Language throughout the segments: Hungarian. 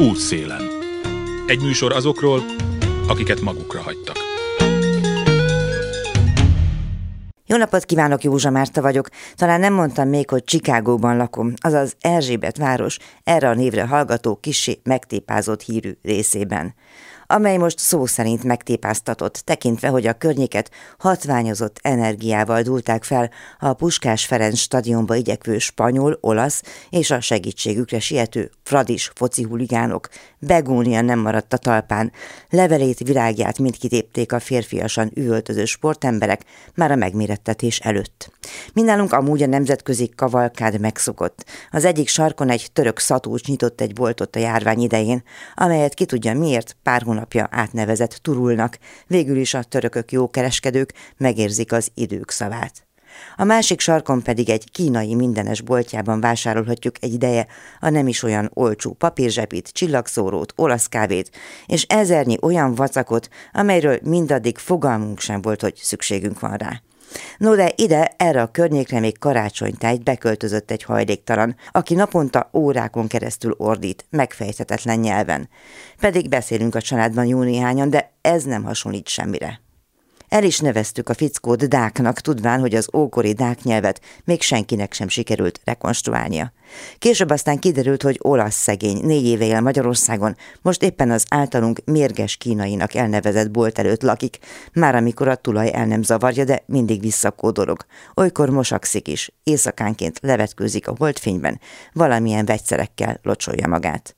Útszélen. Egy műsor azokról, akiket magukra hagytak. Jó napot kívánok, Józsa Márta vagyok. Talán nem mondtam még, hogy Csikágóban lakom, azaz Erzsébet város erre a névre hallgató kisé megtépázott hírű részében amely most szó szerint megtépáztatott, tekintve, hogy a környéket hatványozott energiával dúlták fel a Puskás Ferenc stadionba igyekvő spanyol, olasz és a segítségükre siető fradis foci huligánok. Begónia nem maradt a talpán. Levelét, virágját mind kitépték a férfiasan üvöltöző sportemberek már a megmérettetés előtt. Mindálunk amúgy a nemzetközi kavalkád megszokott. Az egyik sarkon egy török szatús nyitott egy boltot a járvány idején, amelyet ki tudja miért pár hónapja átnevezett turulnak. Végül is a törökök jó kereskedők megérzik az idők szavát. A másik sarkon pedig egy kínai mindenes boltjában vásárolhatjuk egy ideje a nem is olyan olcsó papírzsepit, csillagszórót, olasz kávét, és ezernyi olyan vacakot, amelyről mindaddig fogalmunk sem volt, hogy szükségünk van rá. No de ide, erre a környékre még karácsonytájt beköltözött egy hajléktalan, aki naponta órákon keresztül ordít, megfejthetetlen nyelven. Pedig beszélünk a családban jó néhányan, de ez nem hasonlít semmire. El is neveztük a fickót Dáknak, tudván, hogy az ókori Dák nyelvet még senkinek sem sikerült rekonstruálnia. Később aztán kiderült, hogy olasz szegény, négy éve él Magyarországon, most éppen az általunk mérges kínainak elnevezett bolt előtt lakik, már amikor a tulaj el nem zavarja, de mindig visszakódorog. Olykor mosakszik is, éjszakánként levetkőzik a holdfényben, valamilyen vegyszerekkel locsolja magát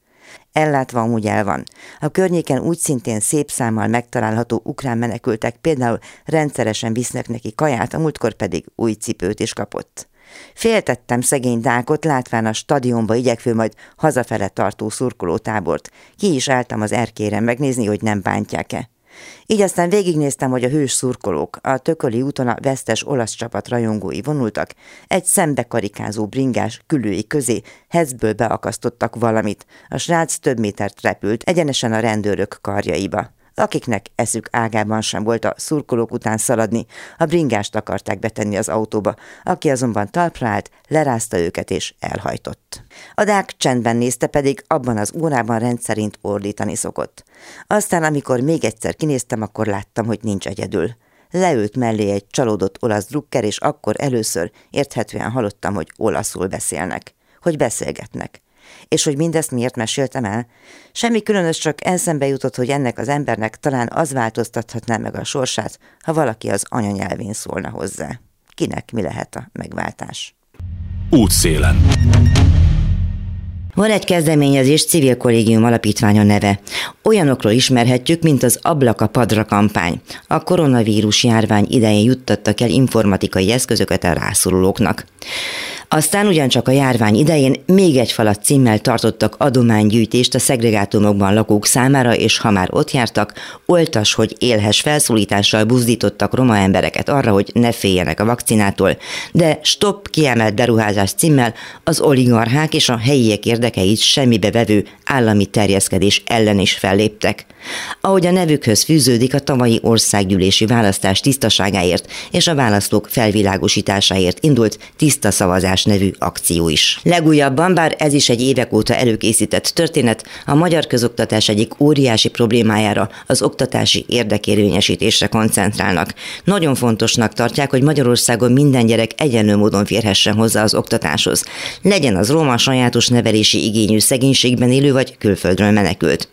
ellátva amúgy el van. A környéken úgy szintén szép számmal megtalálható ukrán menekültek például rendszeresen visznek neki kaját, a múltkor pedig új cipőt is kapott. Féltettem szegény Dákot, látván a stadionba igyekvő majd hazafele tartó szurkolótábort. Ki is álltam az erkére megnézni, hogy nem bántják-e. Így aztán végignéztem, hogy a hős szurkolók, a Tököli úton a vesztes olasz csapat rajongói vonultak, egy szembe karikázó bringás külői közé hezből beakasztottak valamit. A srác több métert repült, egyenesen a rendőrök karjaiba akiknek eszük ágában sem volt a szurkolók után szaladni, a bringást akarták betenni az autóba, aki azonban talpra állt, lerázta őket és elhajtott. A dák csendben nézte pedig, abban az órában rendszerint ordítani szokott. Aztán, amikor még egyszer kinéztem, akkor láttam, hogy nincs egyedül. Leült mellé egy csalódott olasz drukker, és akkor először érthetően hallottam, hogy olaszul beszélnek, hogy beszélgetnek. És hogy mindezt miért meséltem el? Semmi különös, csak eszembe jutott, hogy ennek az embernek talán az változtathatná meg a sorsát, ha valaki az anyanyelvén szólna hozzá. Kinek mi lehet a megváltás? Útszélen. Van egy kezdeményezés, Civil Kollégium Alapítványa neve. Olyanokról ismerhetjük, mint az Ablaka Padra kampány. A koronavírus járvány idején juttattak el informatikai eszközöket a rászorulóknak. Aztán ugyancsak a járvány idején még egy falat címmel tartottak adománygyűjtést a szegregátumokban lakók számára, és ha már ott jártak, oltas, hogy élhes felszólítással buzdítottak roma embereket arra, hogy ne féljenek a vakcinától, de stop kiemelt beruházás címmel az oligarchák és a helyiek érdekeit semmibe vevő állami terjeszkedés ellen is felléptek. Ahogy a nevükhöz fűződik a tavalyi országgyűlési választás tisztaságáért és a választók felvilágosításáért indult tiszta szavazás nevű akció is. Legújabban, bár ez is egy évek óta előkészített történet, a magyar közoktatás egyik óriási problémájára, az oktatási érdekérvényesítésre koncentrálnak. Nagyon fontosnak tartják, hogy Magyarországon minden gyerek egyenlő módon férhessen hozzá az oktatáshoz. Legyen az roma sajátos nevelési igényű szegénységben élő vagy külföldről menekült.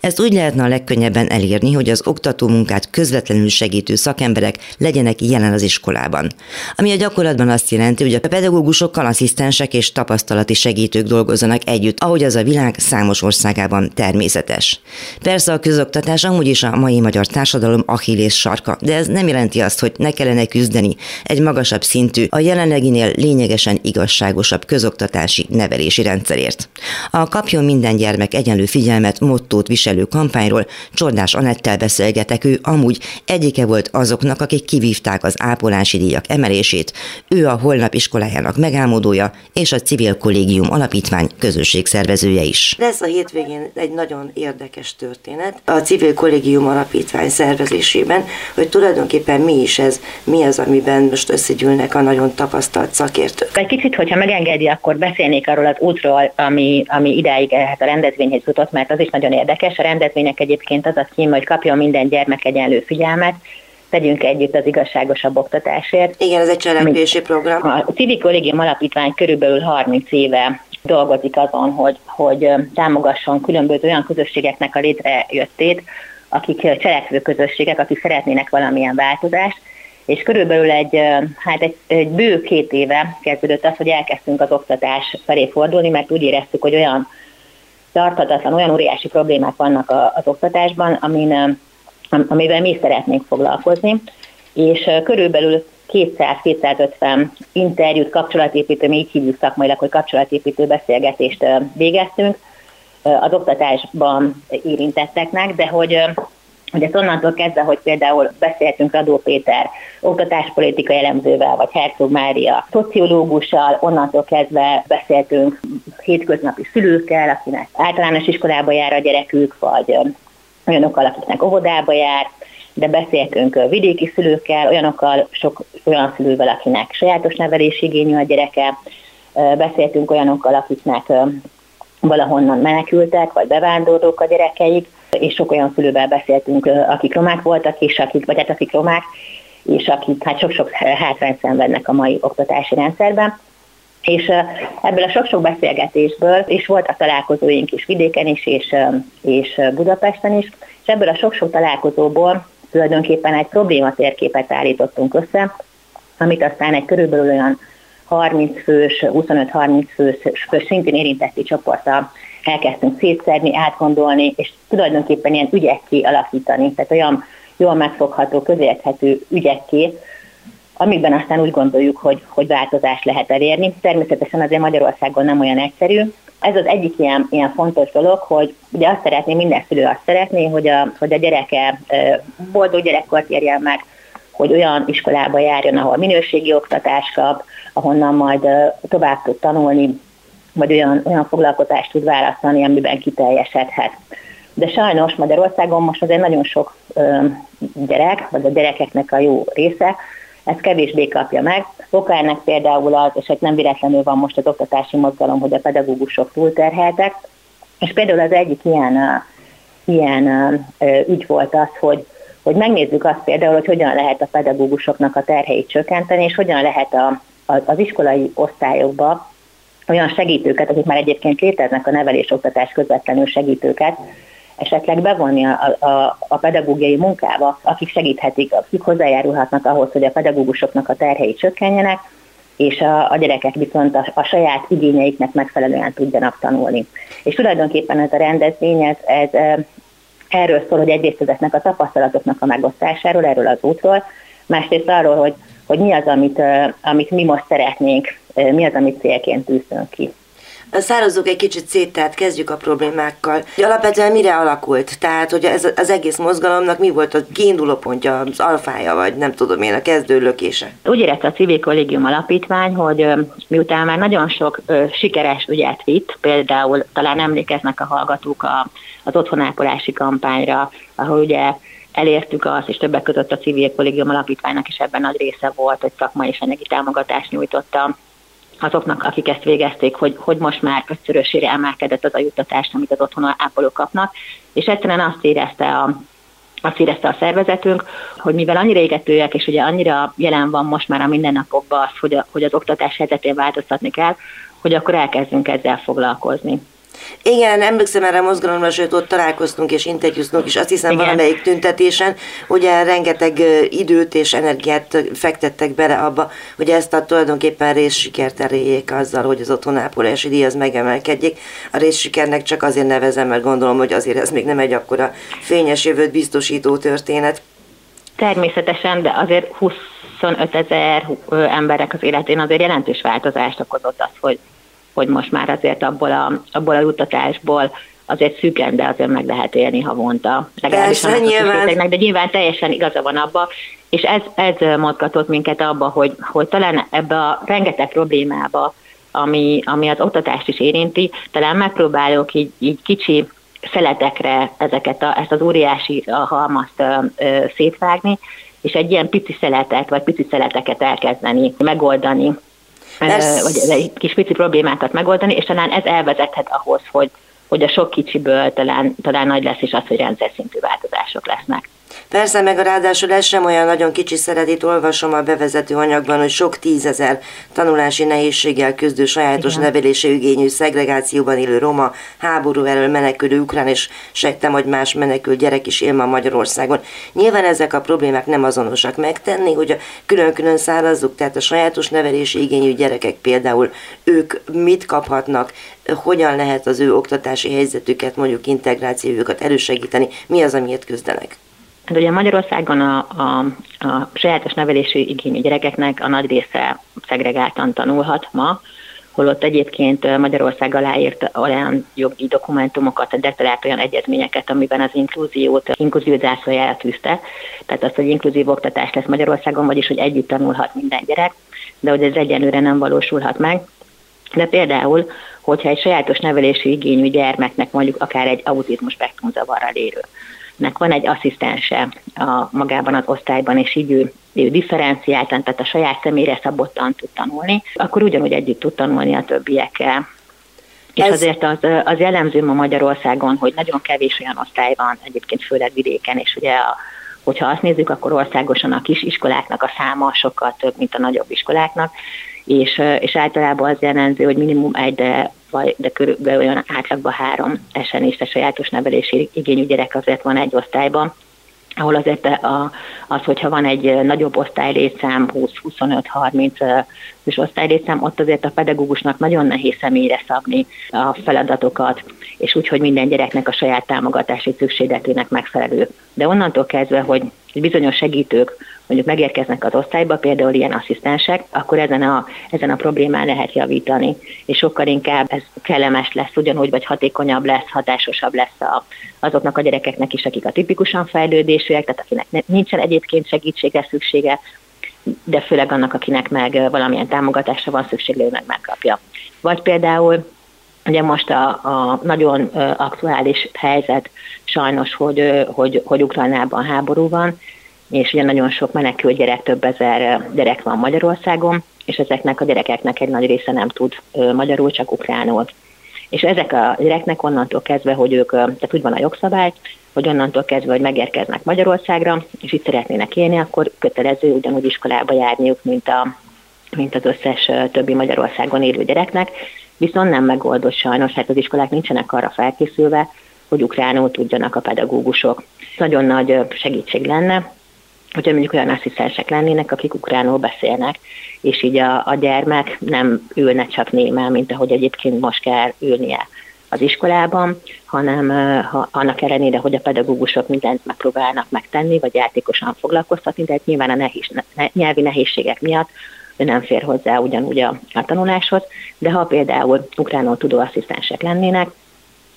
Ezt úgy lehetne a legkönnyebben elérni, hogy az oktató munkát közvetlenül segítő szakemberek legyenek jelen az iskolában. Ami a gyakorlatban azt jelenti, hogy a pedagógusok sokkal asszisztensek és tapasztalati segítők dolgozzanak együtt, ahogy az a világ számos országában természetes. Persze a közoktatás amúgy is a mai magyar társadalom achillész sarka, de ez nem jelenti azt, hogy ne kellene küzdeni egy magasabb szintű, a jelenleginél lényegesen igazságosabb közoktatási nevelési rendszerért. A Kapjon minden gyermek egyenlő figyelmet mottót viselő kampányról Csordás Anettel beszélgetek, ő amúgy egyike volt azoknak, akik kivívták az ápolási díjak emelését, ő a holnap iskolájának meg megálmodója és a Civil Kollégium Alapítvány közösségszervezője is. Lesz a hétvégén egy nagyon érdekes történet a Civil Kollégium Alapítvány szervezésében, hogy tulajdonképpen mi is ez, mi az, amiben most összegyűlnek a nagyon tapasztalt szakértők. Egy kicsit, hogyha megengedi, akkor beszélnék arról az útról, ami, ami idáig hát a rendezvényhez jutott, mert az is nagyon érdekes. A rendezvények egyébként az a cím, hogy kapjon minden gyermek egyenlő figyelmet, tegyünk együtt az igazságosabb oktatásért. Igen, ez egy cselekvési program. A Civil Kollégium Alapítvány körülbelül 30 éve dolgozik azon, hogy, hogy támogasson különböző olyan közösségeknek a létrejöttét, akik cselekvő közösségek, akik szeretnének valamilyen változást, és körülbelül egy, hát egy, egy bő két éve kezdődött az, hogy elkezdtünk az oktatás felé fordulni, mert úgy éreztük, hogy olyan tartatatlan, olyan óriási problémák vannak az oktatásban, amin, amivel mi szeretnénk foglalkozni, és körülbelül 200-250 interjút, kapcsolatépítő, mi így hívjuk szakmailag, hogy kapcsolatépítő beszélgetést végeztünk az oktatásban érintetteknek, de hogy hogy onnantól kezdve, hogy például beszéltünk Radó Péter oktatáspolitika elemzővel, vagy Herzog Mária szociológussal, onnantól kezdve beszéltünk hétköznapi szülőkkel, akinek általános iskolába jár a gyerekük, vagy olyanokkal, akiknek óvodába jár, de beszéltünk vidéki szülőkkel, olyanokkal, sok olyan szülővel, akinek sajátos nevelési igényű a gyereke, beszéltünk olyanokkal, akiknek valahonnan menekültek, vagy bevándorlók a gyerekeik, és sok olyan szülővel beszéltünk, akik romák voltak, és akik, vagy hát akik romák, és akik hát sok-sok hátrányt szenvednek a mai oktatási rendszerben. És ebből a sok-sok beszélgetésből, és a találkozóink is vidéken is, és, és Budapesten is, és ebből a sok-sok találkozóból tulajdonképpen egy probléma térképet állítottunk össze, amit aztán egy körülbelül olyan 30 fős, 25-30 fős, fős szintén érintetti csoporttal elkezdtünk szétszerni, átgondolni, és tulajdonképpen ilyen ügyekké alakítani, tehát olyan jól megfogható, közérthető ügyekké, amikben aztán úgy gondoljuk, hogy, hogy változást lehet elérni. Természetesen azért Magyarországon nem olyan egyszerű. Ez az egyik ilyen, ilyen fontos dolog, hogy ugye azt szeretné, minden szülő azt szeretné, hogy a, hogy a gyereke boldog gyerekkort érjen meg, hogy olyan iskolába járjon, ahol minőségi oktatást kap, ahonnan majd tovább tud tanulni, vagy olyan, olyan foglalkozást tud választani, amiben kiteljesedhet. De sajnos Magyarországon most azért nagyon sok ö, gyerek, vagy a gyerekeknek a jó része, ezt kevésbé kapja meg. Oka ennek például az, és nem véletlenül van most az oktatási mozgalom, hogy a pedagógusok túlterheltek, és például az egyik ilyen, ilyen ügy volt az, hogy, hogy megnézzük azt például, hogy hogyan lehet a pedagógusoknak a terheit csökkenteni, és hogyan lehet a, az iskolai osztályokba olyan segítőket, akik már egyébként léteznek a nevelés-oktatás közvetlenül segítőket, esetleg bevonni a, a, a pedagógiai munkába, akik segíthetik, akik hozzájárulhatnak ahhoz, hogy a pedagógusoknak a terhei csökkenjenek, és a, a gyerekek viszont a, a saját igényeiknek megfelelően tudjanak tanulni. És tulajdonképpen ez a rendezvény, ez, ez erről szól, hogy egyrészt ezeknek a tapasztalatoknak a megosztásáról, erről az útról, másrészt arról, hogy, hogy mi az, amit, amit mi most szeretnénk mi az, amit célként tűzünk ki. Szározzuk egy kicsit szét, tehát kezdjük a problémákkal. Alapvetően mire alakult? Tehát, hogy ez az egész mozgalomnak mi volt a kiinduló pontja, az alfája, vagy nem tudom én, a kezdő lökése? Úgy érezte a Civil Kollégium Alapítvány, hogy miután már nagyon sok sikeres ügyet vitt, például talán emlékeznek a hallgatók a, az otthonápolási kampányra, ahol ugye elértük azt, és többek között a Civil Kollégium Alapítványnak is ebben nagy része volt, hogy szakmai és anyagi támogatást nyújtotta azoknak, akik ezt végezték, hogy, hogy most már ötszörösére emelkedett az a juttatás, amit az otthon ápolók kapnak, és egyszerűen azt érezte a, azt érezte a szervezetünk, hogy mivel annyira égetőek, és ugye annyira jelen van most már a mindennapokban az, hogy, a, hogy az oktatás helyzetén változtatni kell, hogy akkor elkezdünk ezzel foglalkozni. Igen, emlékszem erre a mozgalomra, sőt ott találkoztunk és interjúztunk is, azt hiszem Igen. valamelyik tüntetésen, ugye rengeteg időt és energiát fektettek bele abba, hogy ezt a tulajdonképpen részsikert eréljék azzal, hogy az otthonápolási díj az megemelkedjék. A részsikernek csak azért nevezem, mert gondolom, hogy azért ez még nem egy akkora fényes jövőt biztosító történet. Természetesen, de azért 25 ezer emberek az életén azért jelentős változást okozott az, hogy hogy most már azért abból a, abból a juttatásból azért szűken, de azért meg lehet élni havonta. Persze, nyilván. De nyilván teljesen igaza van abba, és ez, ez mozgatott minket abba, hogy, hogy talán ebbe a rengeteg problémába, ami, ami az oktatást is érinti, talán megpróbálok így, így kicsi szeletekre ezeket a, ezt az óriási halmazt ö, szétvágni, és egy ilyen pici szeletet, vagy pici szeleteket elkezdeni megoldani ez... vagy egy kis pici problémákat megoldani, és talán ez elvezethet ahhoz, hogy, hogy a sok kicsiből talán, talán nagy lesz is az, hogy rendszer szintű változások lesznek. Persze, meg ráadásul ez sem olyan nagyon kicsi szeret, itt olvasom a bevezető anyagban, hogy sok tízezer tanulási nehézséggel küzdő sajátos Igen. nevelési igényű szegregációban élő roma, háború elől menekülő ukrán és sejtem, hogy más menekült gyerek is él ma Magyarországon. Nyilván ezek a problémák nem azonosak megtenni, hogy a külön-külön szárazzuk, tehát a sajátos nevelési igényű gyerekek például ők mit kaphatnak, hogyan lehet az ő oktatási helyzetüket, mondjuk integrációjukat elősegíteni, mi az, amiért küzdenek? Hát ugye Magyarországon a, a, a sajátos nevelési igényű gyerekeknek a nagy része szegregáltan tanulhat ma, holott egyébként Magyarország aláírt olyan jogi dokumentumokat, de talált olyan egyezményeket, amiben az inkluziót, inkluzió zászlajára tűzte. Tehát az, hogy inkluzív oktatás lesz Magyarországon, vagyis hogy együtt tanulhat minden gyerek, de hogy ez egyenlőre nem valósulhat meg. De például, hogyha egy sajátos nevelési igényű gyermeknek mondjuk akár egy autizmus spektrum zavarral érő, nek van egy asszisztense a, magában az osztályban, és így ő, ő differenciáltan, tehát a saját személyre szabottan tud tanulni, akkor ugyanúgy együtt tud tanulni a többiekkel. És Ez... azért az, az jellemző ma Magyarországon, hogy nagyon kevés olyan osztály van, egyébként főleg vidéken, és ugye a, hogyha azt nézzük, akkor országosan a kis iskoláknak a száma sokkal több, mint a nagyobb iskoláknak, és, és általában az jellemző, hogy minimum egy, de, vagy, de körülbelül olyan átlagban három esenést a sajátos nevelési igényű gyerek azért van egy osztályban, ahol azért a, az, hogyha van egy nagyobb osztálylétszám, 20-25-30 és osztálylétszám, ott azért a pedagógusnak nagyon nehéz személyre szabni a feladatokat, és úgy, hogy minden gyereknek a saját támogatási szükségletének megfelelő. De onnantól kezdve, hogy bizonyos segítők mondjuk megérkeznek az osztályba, például ilyen asszisztensek, akkor ezen a, ezen a problémán lehet javítani, és sokkal inkább ez kellemes lesz ugyanúgy, vagy hatékonyabb lesz, hatásosabb lesz a, azoknak a gyerekeknek is, akik a tipikusan fejlődésűek, tehát akinek nincsen egyébként segítségre szüksége, de főleg annak, akinek meg valamilyen támogatásra van szüksége, ő meg megkapja. Vagy például Ugye most a, a nagyon aktuális helyzet sajnos, hogy, hogy, hogy Ukrajnában háború van, és ugye nagyon sok menekült gyerek, több ezer gyerek van Magyarországon, és ezeknek a gyerekeknek egy nagy része nem tud magyarul, csak ukránul. És ezek a gyereknek onnantól kezdve, hogy ők, tehát úgy van a jogszabály, hogy onnantól kezdve, hogy megérkeznek Magyarországra, és itt szeretnének élni, akkor kötelező ugyanúgy iskolába járniuk, mint, a, mint az összes többi Magyarországon élő gyereknek, viszont nem megoldott sajnos, hát az iskolák nincsenek arra felkészülve, hogy ukránul tudjanak a pedagógusok. Nagyon nagy segítség lenne, hogyha mondjuk olyan asszisztensek lennének, akik ukránul beszélnek, és így a, a gyermek nem ülne csak némel, mint ahogy egyébként most kell ülnie az iskolában, hanem ha, annak ellenére, hogy a pedagógusok mindent megpróbálnak megtenni, vagy játékosan foglalkoztatni, de hát nyilván a nehéz, ne, nyelvi nehézségek miatt ő nem fér hozzá ugyanúgy a, a tanuláshoz, de ha például ukránul tudó asszisztensek lennének,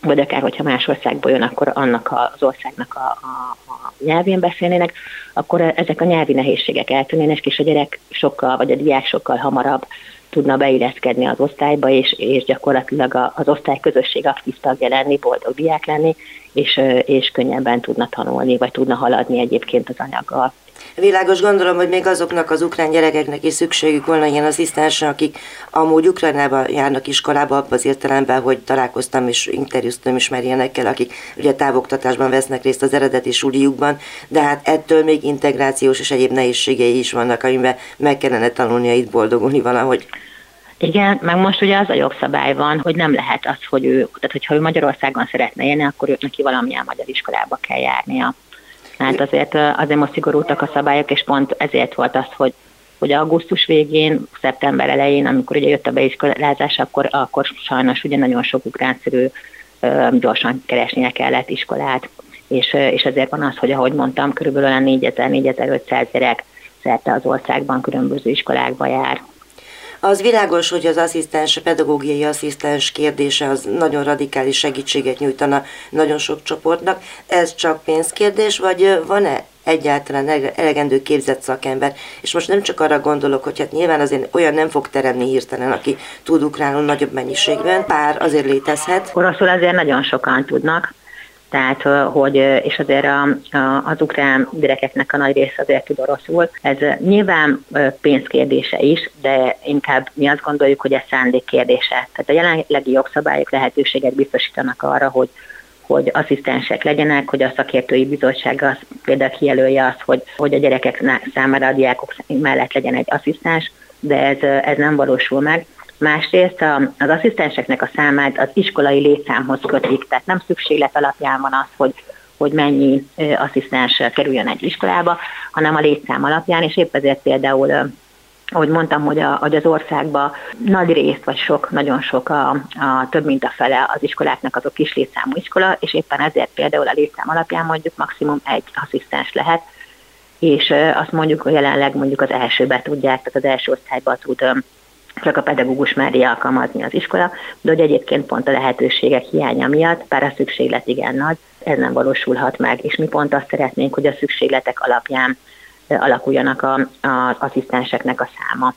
vagy akár, hogyha más országból jön, akkor annak az országnak a, a, a nyelvén beszélnének, akkor ezek a nyelvi nehézségek eltűnnének, és a gyerek sokkal, vagy a diák sokkal hamarabb tudna beilleszkedni az osztályba, és, és gyakorlatilag az osztály közösség aktív tagja lenni, boldog diák lenni, és, és könnyebben tudna tanulni, vagy tudna haladni egyébként az anyaggal. Világos gondolom, hogy még azoknak az ukrán gyerekeknek is szükségük volna ilyen asszisztensre, akik amúgy Ukrajnába járnak iskolába, abban az értelemben, hogy találkoztam és interjúztam is már ilyenekkel, akik ugye távoktatásban vesznek részt az eredeti suliukban, de hát ettől még integrációs és egyéb nehézségei is vannak, amiben meg kellene tanulnia itt boldogulni valahogy. Igen, meg most ugye az a jogszabály van, hogy nem lehet az, hogy ő, tehát hogyha ő Magyarországon szeretne élni, akkor őt neki valamilyen magyar iskolába kell járnia. Hát azért, azért most szigorultak a szabályok, és pont ezért volt az, hogy hogy augusztus végén, szeptember elején, amikor ugye jött a beiskolázás, akkor, akkor sajnos ugye nagyon sok ukránszerű gyorsan keresnie kellett iskolát, és, és ezért van az, hogy ahogy mondtam, körülbelül 4000-4500 gyerek szerte az országban különböző iskolákba jár. Az világos, hogy az asszisztens, a pedagógiai asszisztens kérdése az nagyon radikális segítséget nyújtana nagyon sok csoportnak. Ez csak pénzkérdés, vagy van-e egyáltalán elegendő képzett szakember. És most nem csak arra gondolok, hogy hát nyilván azért olyan nem fog teremni hirtelen, aki tud ukránul nagyobb mennyiségben, pár azért létezhet. Oroszul azért nagyon sokan tudnak, tehát hogy, és azért a, a, az ukrán gyerekeknek a nagy része azért tud oroszul. Ez nyilván pénzkérdése is, de inkább mi azt gondoljuk, hogy ez szándék kérdése. Tehát a jelenlegi jogszabályok lehetőséget biztosítanak arra, hogy hogy asszisztensek legyenek, hogy a szakértői bizottság az például kijelölje azt, hogy, hogy a gyerekek számára a diákok mellett legyen egy asszisztens, de ez, ez nem valósul meg. Másrészt az asszisztenseknek a számát az iskolai létszámhoz kötik, tehát nem szükséglet alapján van az, hogy, hogy mennyi asszisztens kerüljön egy iskolába, hanem a létszám alapján, és épp ezért például ahogy mondtam, hogy, a, hogy az országban nagy részt, vagy sok, nagyon sok, a, a több mint a fele az iskoláknak azok kis létszámú iskola, és éppen ezért például a létszám alapján mondjuk maximum egy asszisztens lehet, és azt mondjuk, hogy jelenleg mondjuk az elsőbe tudják, tehát az első osztályban tud csak a pedagógus merje alkalmazni az iskola, de hogy egyébként pont a lehetőségek hiánya miatt, bár a szükséglet igen nagy, ez nem valósulhat meg, és mi pont azt szeretnénk, hogy a szükségletek alapján alakuljanak a, az asszisztenseknek a száma.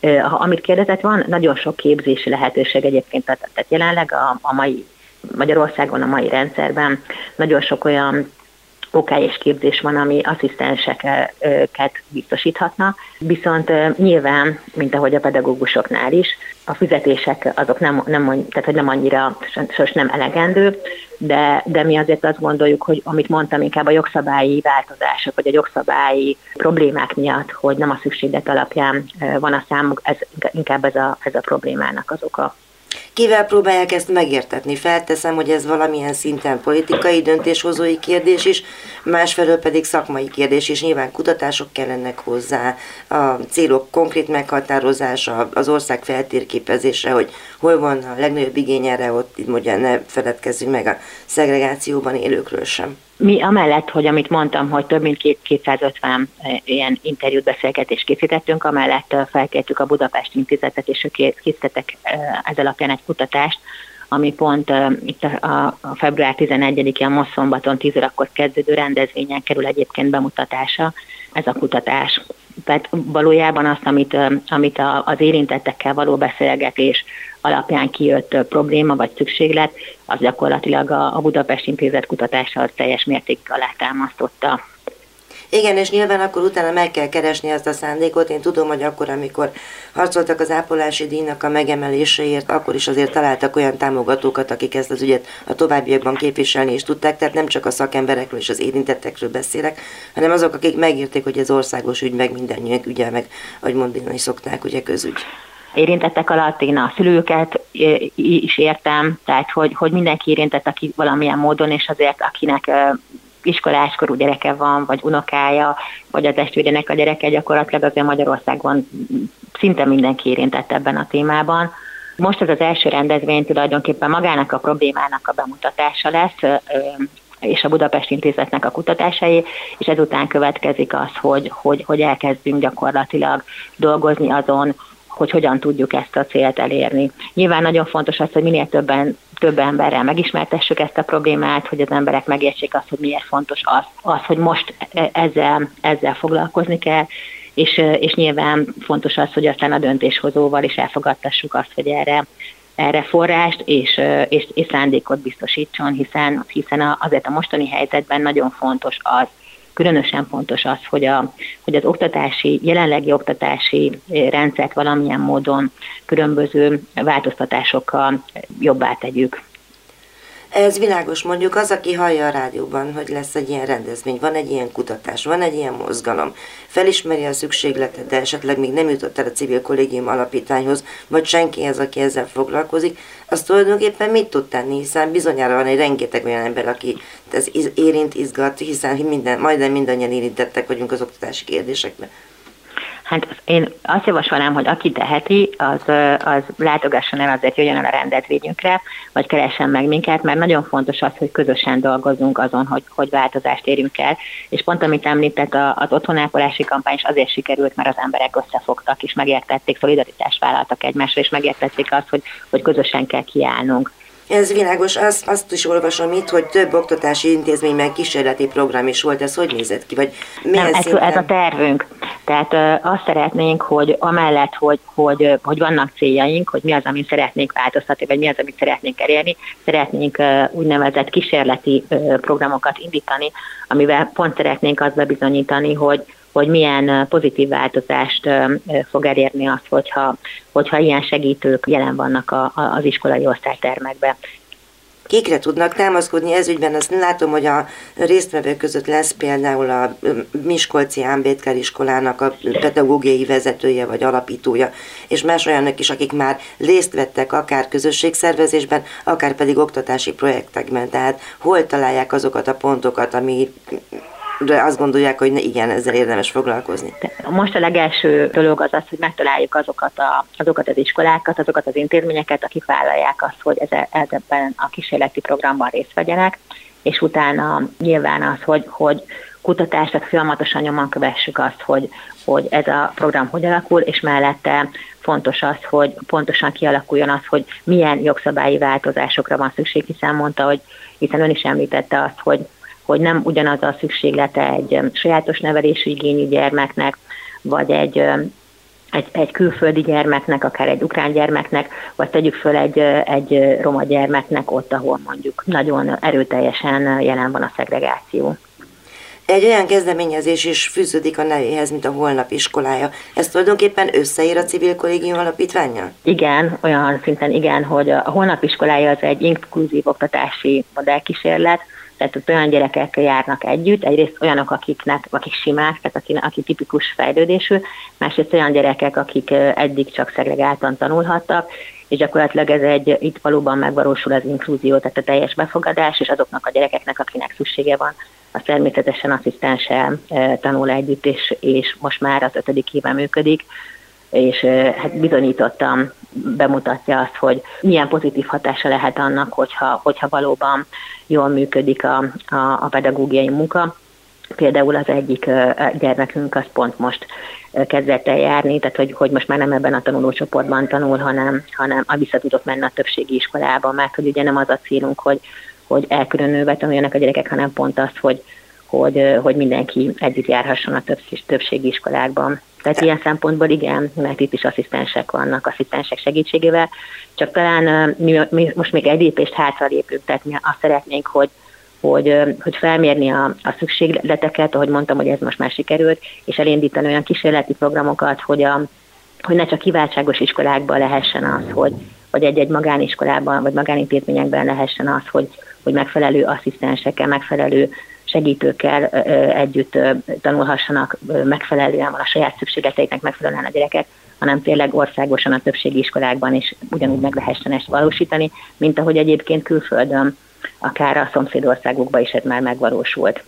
Ha, amit kérdezett, van nagyon sok képzési lehetőség egyébként, tehát, tehát jelenleg a, a mai Magyarországon, a mai rendszerben nagyon sok olyan és képzés van, ami asszisztenseket biztosíthatna, viszont nyilván, mint ahogy a pedagógusoknál is, a fizetések azok nem, nem, tehát, hogy nem annyira, sos nem elegendő, de, de mi azért azt gondoljuk, hogy amit mondtam, inkább a jogszabályi változások, vagy a jogszabályi problémák miatt, hogy nem a szükséglet alapján van a számuk, ez inkább ez a, ez a problémának az oka. Kivel próbálják ezt megértetni? Felteszem, hogy ez valamilyen szinten politikai döntéshozói kérdés is, másfelől pedig szakmai kérdés is. Nyilván kutatások kellenek hozzá, a célok konkrét meghatározása, az ország feltérképezése, hogy hol van a legnagyobb igény erre, ott így mondja, ne feledkezzünk meg a szegregációban élőkről sem. Mi amellett, hogy amit mondtam, hogy több mint 250 eh, ilyen interjút, beszélgetést készítettünk, amellett eh, felkértük a Budapest Intézetet, és ők készítettek eh, ez alapján egy kutatást, ami pont uh, itt a, a február 11-én most szombaton 10 órakor kezdődő rendezvényen kerül egyébként bemutatásra ez a kutatás. Tehát valójában azt, amit, amit az érintettekkel való beszélgetés alapján kijött probléma vagy szükséglet, az gyakorlatilag a, a Budapest Intézet kutatása teljes mértékkel alátámasztotta igen, és nyilván akkor utána meg kell keresni azt a szándékot. Én tudom, hogy akkor, amikor harcoltak az ápolási díjnak a megemeléséért, akkor is azért találtak olyan támogatókat, akik ezt az ügyet a továbbiakban képviselni is tudták. Tehát nem csak a szakemberekről és az érintettekről beszélek, hanem azok, akik megírték, hogy ez országos ügy, meg mindannyiunk ügye, meg ahogy mondani is szokták, ugye közügy érintettek alatt én a szülőket is értem, tehát hogy, hogy mindenki érintett, aki valamilyen módon, és azért akinek iskoláskorú gyereke van, vagy unokája, vagy a testvérének a gyereke, gyakorlatilag azért Magyarországon szinte mindenki érintett ebben a témában. Most ez az első rendezvény tulajdonképpen magának a problémának a bemutatása lesz, és a Budapest Intézetnek a kutatásai, és ezután következik az, hogy, hogy, hogy elkezdünk gyakorlatilag dolgozni azon, hogy hogyan tudjuk ezt a célt elérni. Nyilván nagyon fontos az, hogy minél többen több emberrel megismertessük ezt a problémát, hogy az emberek megértsék azt, hogy miért fontos az, az hogy most e, ezzel, ezzel foglalkozni kell, és, és nyilván fontos az, hogy aztán a döntéshozóval is elfogadtassuk azt, hogy erre, erre forrást és, és, és szándékot biztosítson, hiszen, hiszen azért a mostani helyzetben nagyon fontos az, különösen fontos az, hogy, a, hogy az oktatási, jelenlegi oktatási rendszert valamilyen módon különböző változtatásokkal jobbá tegyük. Ez világos, mondjuk az, aki hallja a rádióban, hogy lesz egy ilyen rendezvény, van egy ilyen kutatás, van egy ilyen mozgalom, felismeri a szükségletet, de esetleg még nem jutott el a civil kollégium alapítványhoz, vagy senki ez, aki ezzel foglalkozik, az tulajdonképpen mit tud tenni, hiszen bizonyára van egy rengeteg olyan ember, aki ez érint, izgat, hiszen minden, majdnem mindannyian érintettek vagyunk az oktatási kérdésekben. Hát én azt javasolnám, hogy aki teheti, az, az látogasson el, azért jöjjön el a rendezvényünkre, vagy keressen meg minket, mert nagyon fontos az, hogy közösen dolgozzunk azon, hogy, hogy változást érjünk el. És pont amit említett, az otthonápolási kampány is azért sikerült, mert az emberek összefogtak, és megértették, szolidaritást vállaltak egymásra, és megértették azt, hogy, hogy közösen kell kiállnunk Ez világos, azt, azt is olvasom itt, hogy több oktatási intézményben kísérleti program is volt, ez hogy nézett ki? Vagy Nem, ez, ez a tervünk. Tehát ö, azt szeretnénk, hogy amellett, hogy, hogy, hogy vannak céljaink, hogy mi az, amit szeretnénk változtatni, vagy mi az, amit szeretnénk elérni, szeretnénk ö, úgynevezett kísérleti ö, programokat indítani, amivel pont szeretnénk azt bebizonyítani, hogy hogy milyen pozitív változást fog elérni az, hogyha, hogyha ilyen segítők jelen vannak a, a, az iskolai osztálytermekben. Kikre tudnak támaszkodni ez ügyben? Azt látom, hogy a résztvevők között lesz például a Miskolci Ámbétkár iskolának a pedagógiai vezetője vagy alapítója, és más olyanok is, akik már részt vettek akár közösségszervezésben, akár pedig oktatási projektekben. Tehát hol találják azokat a pontokat, ami de azt gondolják, hogy ne, igen, ezzel érdemes foglalkozni. Most a legelső dolog az az, hogy megtaláljuk azokat, a, azokat az iskolákat, azokat az intézményeket, akik vállalják azt, hogy ebben a kísérleti programban részt vegyenek, és utána nyilván az, hogy, hogy kutatást, tehát folyamatosan nyomon kövessük azt, hogy, hogy ez a program hogy alakul, és mellette fontos az, hogy pontosan kialakuljon az, hogy milyen jogszabályi változásokra van szükség, hiszen mondta, hogy hiszen ön is említette azt, hogy hogy nem ugyanaz a szükséglete egy sajátos nevelésű igényű gyermeknek, vagy egy egy, egy külföldi gyermeknek, akár egy ukrán gyermeknek, vagy tegyük föl egy, egy roma gyermeknek ott, ahol mondjuk nagyon erőteljesen jelen van a szegregáció. Egy olyan kezdeményezés is fűződik a nevéhez, mint a Holnap iskolája. Ez tulajdonképpen összeír a civil kollégium alapítványa? Igen, olyan szinten igen, hogy a Holnap iskolája az egy inkluzív oktatási modellkísérlet, tehát ott olyan gyerekek járnak együtt, egyrészt olyanok, akiknek, akik simák, tehát aki, aki tipikus fejlődésű, másrészt olyan gyerekek, akik eddig csak szegregáltan tanulhattak, és gyakorlatilag ez egy, itt valóban megvalósul az inkluzió, tehát a teljes befogadás, és azoknak a gyerekeknek, akinek szüksége van, az természetesen asszisztenssel tanul együtt, és, és most már az ötödik éve működik, és hát bizonyítottam, bemutatja azt, hogy milyen pozitív hatása lehet annak, hogyha, hogyha valóban jól működik a, a, a pedagógiai munka. Például az egyik gyermekünk az pont most kezdett el járni, tehát hogy, hogy most már nem ebben a tanulócsoportban tanul, hanem, hanem a vissza tudott menni a többségi iskolába, mert hogy ugye nem az a célunk, hogy, hogy elkülönülve tanuljanak a gyerekek, hanem pont az, hogy, hogy, hogy mindenki együtt járhasson a többségi iskolákban. Tehát ilyen szempontból igen, mert itt is asszisztensek vannak, asszisztensek segítségével, csak talán mi, mi most még egy lépést hátra lépünk, tehát mi azt szeretnénk, hogy, hogy, hogy felmérni a, a szükségleteket, ahogy mondtam, hogy ez most már sikerült, és elindítani olyan kísérleti programokat, hogy, a, hogy ne csak kiváltságos iskolákban lehessen az, hogy, hogy egy-egy magániskolában vagy magánintézményekben lehessen az, hogy, hogy megfelelő asszisztensekkel, megfelelő segítőkkel együtt tanulhassanak megfelelően, a saját szükségleteiknek megfelelően a gyerekek, hanem tényleg országosan a többségi iskolákban is ugyanúgy meg lehessen ezt valósítani, mint ahogy egyébként külföldön, akár a szomszédországokban is ez már megvalósult.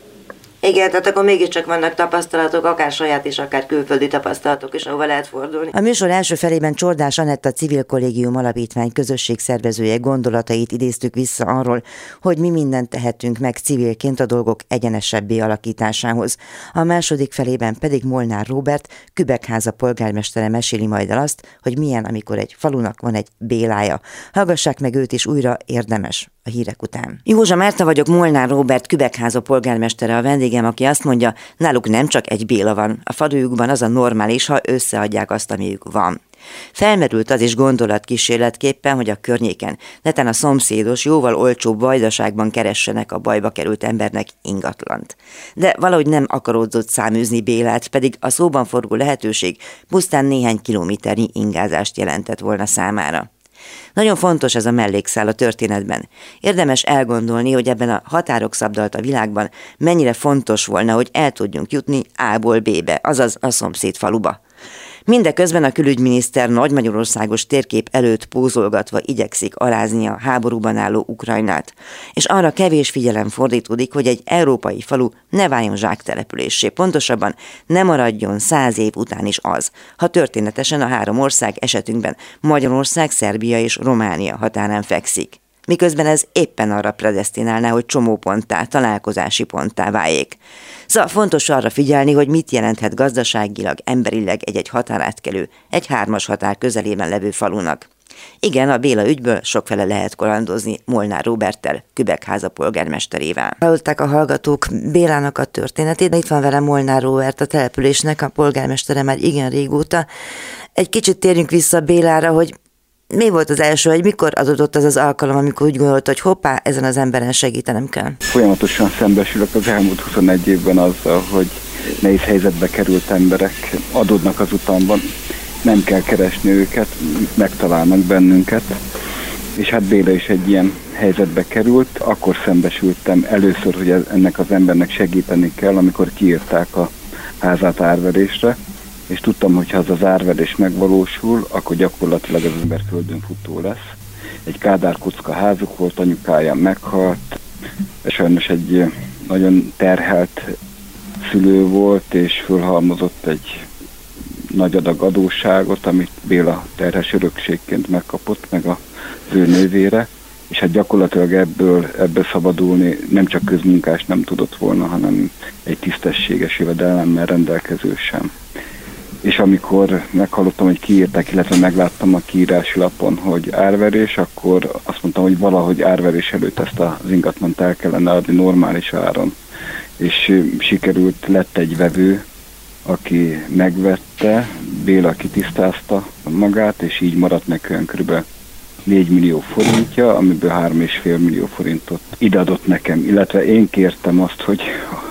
Igen, tehát akkor mégiscsak vannak tapasztalatok, akár saját és akár külföldi tapasztalatok is, ahova lehet fordulni. A műsor első felében Csordás Anetta Civil Kollégium Alapítvány közösségszervezője gondolatait idéztük vissza arról, hogy mi mindent tehetünk meg civilként a dolgok egyenesebbé alakításához. A második felében pedig Molnár Robert, Kübekháza polgármestere meséli majd el azt, hogy milyen, amikor egy falunak van egy Bélája. Hallgassák meg őt is újra érdemes a hírek után. Józsa Márta vagyok, Molnár Robert Kübekháza polgármestere a vendégem, aki azt mondja, náluk nem csak egy Béla van, a fadőjükben az a normális, ha összeadják azt, amiük van. Felmerült az is gondolatkísérletképpen, hogy a környéken, neten a szomszédos, jóval olcsóbb vajdaságban keressenek a bajba került embernek ingatlant. De valahogy nem akaródzott száműzni Bélát, pedig a szóban forgó lehetőség pusztán néhány kilométernyi ingázást jelentett volna számára. Nagyon fontos ez a mellékszál a történetben. Érdemes elgondolni, hogy ebben a határok szabdalt a világban mennyire fontos volna, hogy el tudjunk jutni A-ból B-be, azaz a szomszéd faluba. Mindeközben a külügyminiszter nagy Magyarországos térkép előtt pózolgatva igyekszik alázni a háborúban álló Ukrajnát, és arra kevés figyelem fordítódik, hogy egy európai falu ne váljon zsáktelepülésé, pontosabban ne maradjon száz év után is az, ha történetesen a három ország esetünkben Magyarország, Szerbia és Románia határán fekszik. Miközben ez éppen arra predestinálná, hogy csomóponttá, találkozási ponttá váljék. Szóval fontos arra figyelni, hogy mit jelenthet gazdaságilag, emberileg egy-egy határátkelő, egy hármas határ közelében levő falunak. Igen, a Béla ügyből sokfele lehet kalandozni Molnár Róberttel, Kübekháza polgármesterével. Hallották a hallgatók Bélának a történetét, de itt van vele Molnár Róbert, a településnek a polgármestere már igen régóta. Egy kicsit térjünk vissza Bélára, hogy mi volt az első, hogy mikor adott az az alkalom, amikor úgy gondolt, hogy hoppá, ezen az emberen segítenem kell? Folyamatosan szembesülök az elmúlt 21 évben azzal, hogy nehéz helyzetbe került emberek adódnak az utamban nem kell keresni őket, megtalálnak bennünket. És hát Béla is egy ilyen helyzetbe került. Akkor szembesültem először, hogy ennek az embernek segíteni kell, amikor kiírták a házát árverésre, és tudtam, hogy ha az az árverés megvalósul, akkor gyakorlatilag az ember földön futó lesz. Egy Kádár kocka házuk volt, anyukája meghalt, sajnos egy nagyon terhelt szülő volt, és fölhalmozott egy nagy adag adósságot, amit Béla terhes örökségként megkapott, meg az ő nővére, és hát gyakorlatilag ebből, ebből szabadulni nem csak közmunkás nem tudott volna, hanem egy tisztességes jövedelemmel rendelkező sem. És amikor meghallottam, hogy kiírták, illetve megláttam a kiírási lapon, hogy árverés, akkor azt mondtam, hogy valahogy árverés előtt ezt az ingatlant el kellene adni normális áron. És sikerült, lett egy vevő, aki megvette, Béla kitisztázta magát, és így maradt nekünk kb. 4 millió forintja, amiből 3,5 millió forintot ideadott nekem, illetve én kértem azt, hogy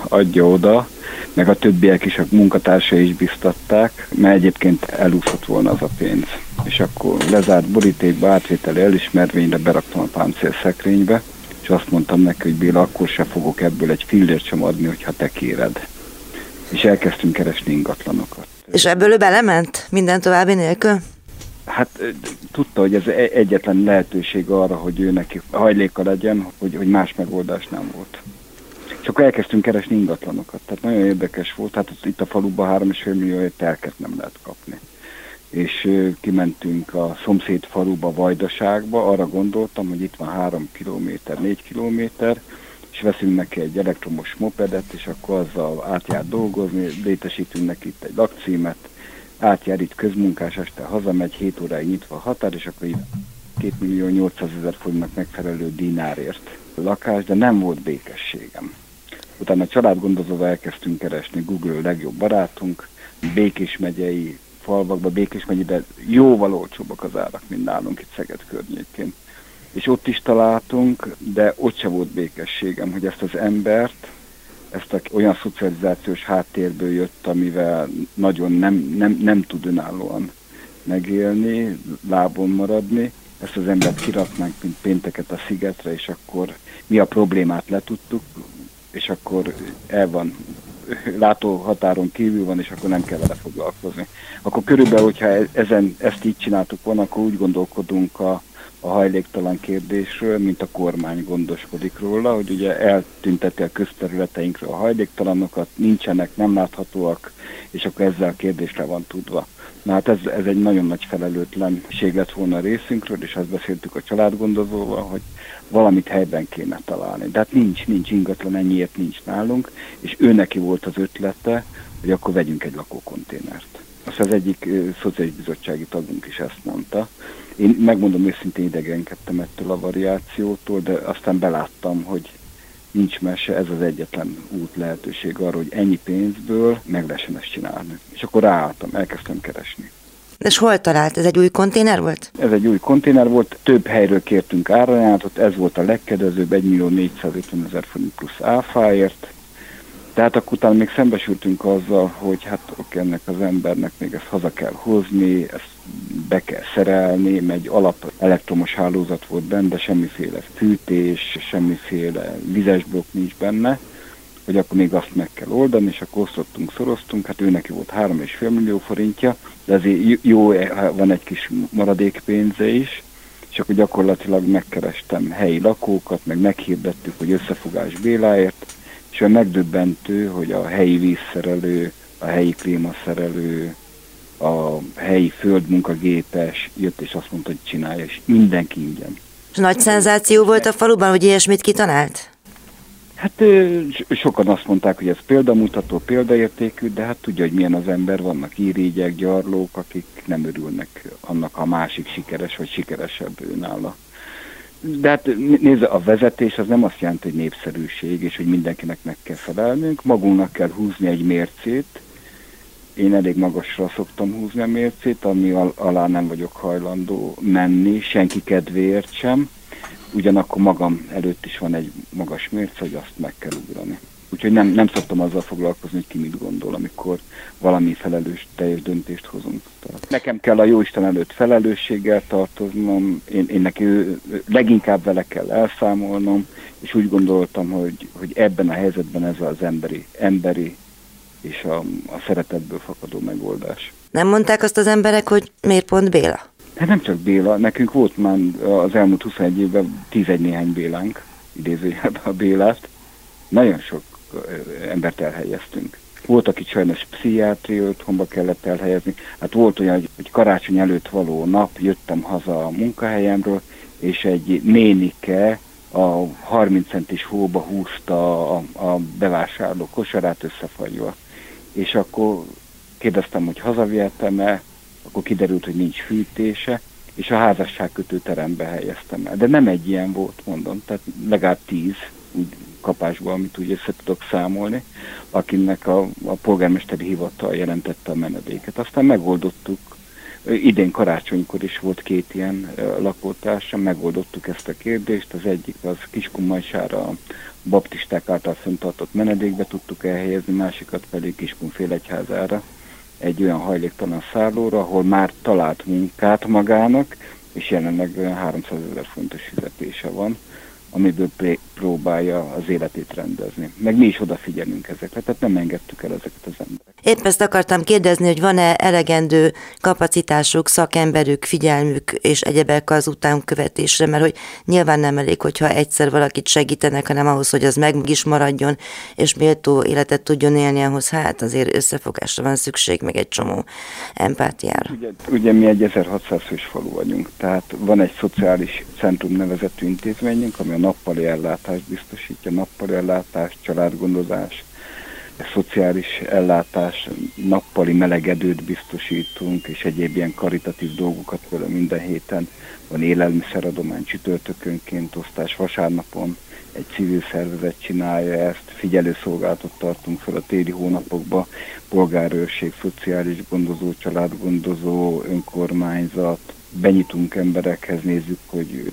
adja oda, meg a többiek is, a munkatársai is biztatták, mert egyébként elúszott volna az a pénz. És akkor lezárt borítékba, átvételi elismervényre beraktam a páncél szekrénybe, és azt mondtam neki, hogy Béla, akkor se fogok ebből egy fillért sem adni, hogyha te kéred és elkezdtünk keresni ingatlanokat. És ebből ő belement minden további nélkül? Hát tudta, hogy ez e- egyetlen lehetőség arra, hogy ő neki hajléka legyen, hogy, hogy más megoldás nem volt. És akkor elkezdtünk keresni ingatlanokat. Tehát nagyon érdekes volt, hát itt a faluban 3,5 millió telket nem lehet kapni. És kimentünk a szomszéd faluba, Vajdaságba, arra gondoltam, hogy itt van 3 kilométer, 4 kilométer, és veszünk neki egy elektromos mopedet, és akkor azzal átjár dolgozni, létesítünk neki itt egy lakcímet, átjár itt közmunkás, este hazamegy, 7 óráig nyitva a határ, és akkor itt 2 millió 800 ezer forintnak megfelelő dinárért lakás, de nem volt békességem. Utána családgondozóval elkezdtünk keresni, Google legjobb barátunk, Békés megyei falvakban, Békés megyében jóval olcsóbbak az árak, mint nálunk itt Szeged környékén és ott is találtunk, de ott se volt békességem, hogy ezt az embert, ezt a, olyan szocializációs háttérből jött, amivel nagyon nem, nem, nem tud önállóan megélni, lábon maradni, ezt az embert kiraknánk, mint pénteket a szigetre, és akkor mi a problémát letudtuk, és akkor el van, látóhatáron kívül van, és akkor nem kell vele foglalkozni. Akkor körülbelül, hogyha e-, ezen, ezt így csináltuk volna, akkor úgy gondolkodunk a, a hajléktalan kérdésről, mint a kormány gondoskodik róla, hogy ugye eltünteti a közterületeinkről a hajléktalanokat, nincsenek, nem láthatóak, és akkor ezzel a kérdésre van tudva. Na hát ez, ez egy nagyon nagy felelőtlenség lett volna a részünkről, és azt beszéltük a családgondozóval, hogy valamit helyben kéne találni. De hát nincs, nincs ingatlan, ennyiért nincs nálunk, és ő neki volt az ötlete, hogy akkor vegyünk egy lakókonténert. Azt az egyik szociális bizottsági tagunk is ezt mondta, én megmondom őszintén idegenkedtem ettől a variációtól, de aztán beláttam, hogy nincs mese, ez az egyetlen út lehetőség arra, hogy ennyi pénzből meg lehessen ezt csinálni. És akkor ráálltam, elkezdtem keresni. És hol talált? Ez egy új konténer volt? Ez egy új konténer volt, több helyről kértünk árajánlatot, ez volt a legkedvezőbb, 1 millió 450 ezer forint plusz áfáért, tehát akkor utána még szembesültünk azzal, hogy hát oké, ennek az embernek még ezt haza kell hozni, ezt be kell szerelni, egy alap elektromos hálózat volt benne, de semmiféle fűtés, semmiféle vizes blokk nincs benne, hogy akkor még azt meg kell oldani, és akkor osztottunk, szoroztunk, hát ő neki volt 3,5 millió forintja, de azért jó, van egy kis maradékpénze is, és akkor gyakorlatilag megkerestem helyi lakókat, meg meghirdettük, hogy összefogás Béláért, és megdöbbentő, hogy a helyi vízszerelő, a helyi klímaszerelő, a helyi földmunkagépes jött és azt mondta, hogy csinálja, és mindenki ingyen. Nagy szenzáció volt a faluban, hogy ilyesmit kitalált? Hát sokan azt mondták, hogy ez példamutató, példaértékű, de hát tudja, hogy milyen az ember, vannak írégyek, gyarlók, akik nem örülnek annak, ha a másik sikeres vagy sikeresebb nála. De hát nézze, a vezetés az nem azt jelenti, hogy népszerűség, és hogy mindenkinek meg kell felelnünk, magunknak kell húzni egy mércét, én elég magasra szoktam húzni a mércét, ami alá nem vagyok hajlandó menni, senki kedvéért sem, ugyanakkor magam előtt is van egy magas mérce, hogy azt meg kell ugrani. Úgyhogy nem, nem szoktam azzal foglalkozni, hogy ki mit gondol, amikor valami felelős, teljes döntést hozunk. Tehát nekem kell a Jóisten előtt felelősséggel tartoznom, én, én neki leginkább vele kell elszámolnom, és úgy gondoltam, hogy, hogy ebben a helyzetben ez az emberi, emberi és a, a szeretetből fakadó megoldás. Nem mondták azt az emberek, hogy miért pont Béla? Hát nem csak Béla, nekünk volt már az elmúlt 21 évben 11 néhány Bélánk, idézőjelben a Bélát. Nagyon sok embert elhelyeztünk. Volt, akit sajnos pszichiátri otthonba kellett elhelyezni. Hát volt olyan, hogy karácsony előtt való nap jöttem haza a munkahelyemről, és egy nénike a 30 centis hóba húzta a, a bevásárló kosarát összefagyva. És akkor kérdeztem, hogy hazavihetem-e, akkor kiderült, hogy nincs fűtése, és a házasságkötő terembe helyeztem el. De nem egy ilyen volt, mondom, tehát legalább tíz úgy kapásból, amit úgy össze tudok számolni, akinek a, a polgármesteri hivatal jelentette a menedéket. Aztán megoldottuk, idén karácsonykor is volt két ilyen lakótársam, megoldottuk ezt a kérdést, az egyik az Kiskunmajsára a baptisták által fenntartott menedékbe tudtuk elhelyezni, másikat pedig Kiskunfélegyházára egy olyan hajléktalan szállóra, ahol már talált munkát magának, és jelenleg 300 ezer fontos fizetése van amiből próbálja az életét rendezni. Meg mi is odafigyelünk ezekre, tehát nem engedtük el ezeket az embereket. Épp ezt akartam kérdezni, hogy van-e elegendő kapacitásuk, szakemberük, figyelmük és egyebek az utánkövetésre, mert hogy nyilván nem elég, hogyha egyszer valakit segítenek, hanem ahhoz, hogy az meg is maradjon, és méltó életet tudjon élni, ahhoz hát azért összefogásra van szükség, meg egy csomó empátiára. Ugye, ugye mi egy 1600 fős falu vagyunk, tehát van egy szociális centrum nevezetű intézményünk, ami a nappali ellátást biztosítja, nappali ellátás, családgondozás, szociális ellátás, nappali melegedőt biztosítunk, és egyéb ilyen karitatív dolgokat például minden héten. Van élelmiszeradomány csütörtökönként, osztás vasárnapon, egy civil szervezet csinálja ezt, figyelőszolgálatot tartunk fel a téli hónapokban, polgárőrség, szociális gondozó, családgondozó, önkormányzat, benyitunk emberekhez, nézzük, hogy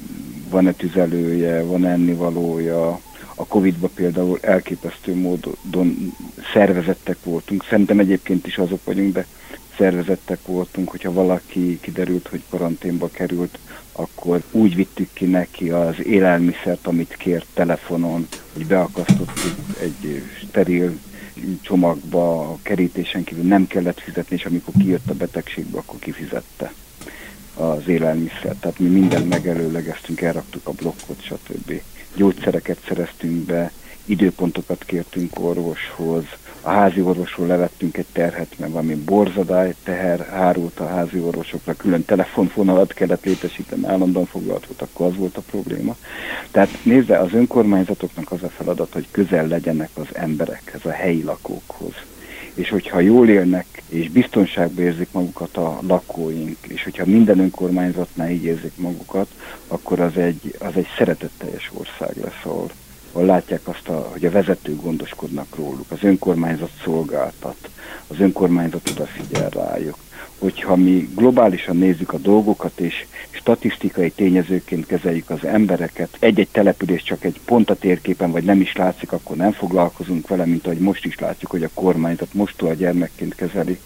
van-e tüzelője, van-e ennivalója. A Covid-ba például elképesztő módon szervezettek voltunk. Szerintem egyébként is azok vagyunk, de szervezettek voltunk, hogyha valaki kiderült, hogy karanténba került, akkor úgy vittük ki neki az élelmiszert, amit kért telefonon, hogy beakasztottuk egy steril csomagba, a kerítésen kívül nem kellett fizetni, és amikor kijött a betegségbe, akkor kifizette az élelmiszer. Tehát mi mindent megelőlegeztünk, elraktuk a blokkot, stb. Gyógyszereket szereztünk be, időpontokat kértünk orvoshoz, a házi orvosról levettünk egy terhet, mert valami borzadály teher hárult a házi orvosokra, külön telefonfonalat kellett létesíteni, állandóan foglalt volt, akkor az volt a probléma. Tehát nézze, az önkormányzatoknak az a feladat, hogy közel legyenek az emberekhez, a helyi lakókhoz és hogyha jól élnek, és biztonságban érzik magukat a lakóink, és hogyha minden önkormányzatnál így érzik magukat, akkor az egy, az egy szeretetteljes ország lesz, ahol, ahol látják azt, a, hogy a vezetők gondoskodnak róluk, az önkormányzat szolgáltat, az önkormányzat odafigyel rájuk hogyha mi globálisan nézzük a dolgokat, és statisztikai tényezőként kezeljük az embereket, egy-egy település csak egy pont a térképen, vagy nem is látszik, akkor nem foglalkozunk vele, mint ahogy most is látjuk, hogy a kormányzat mostól a gyermekként kezeli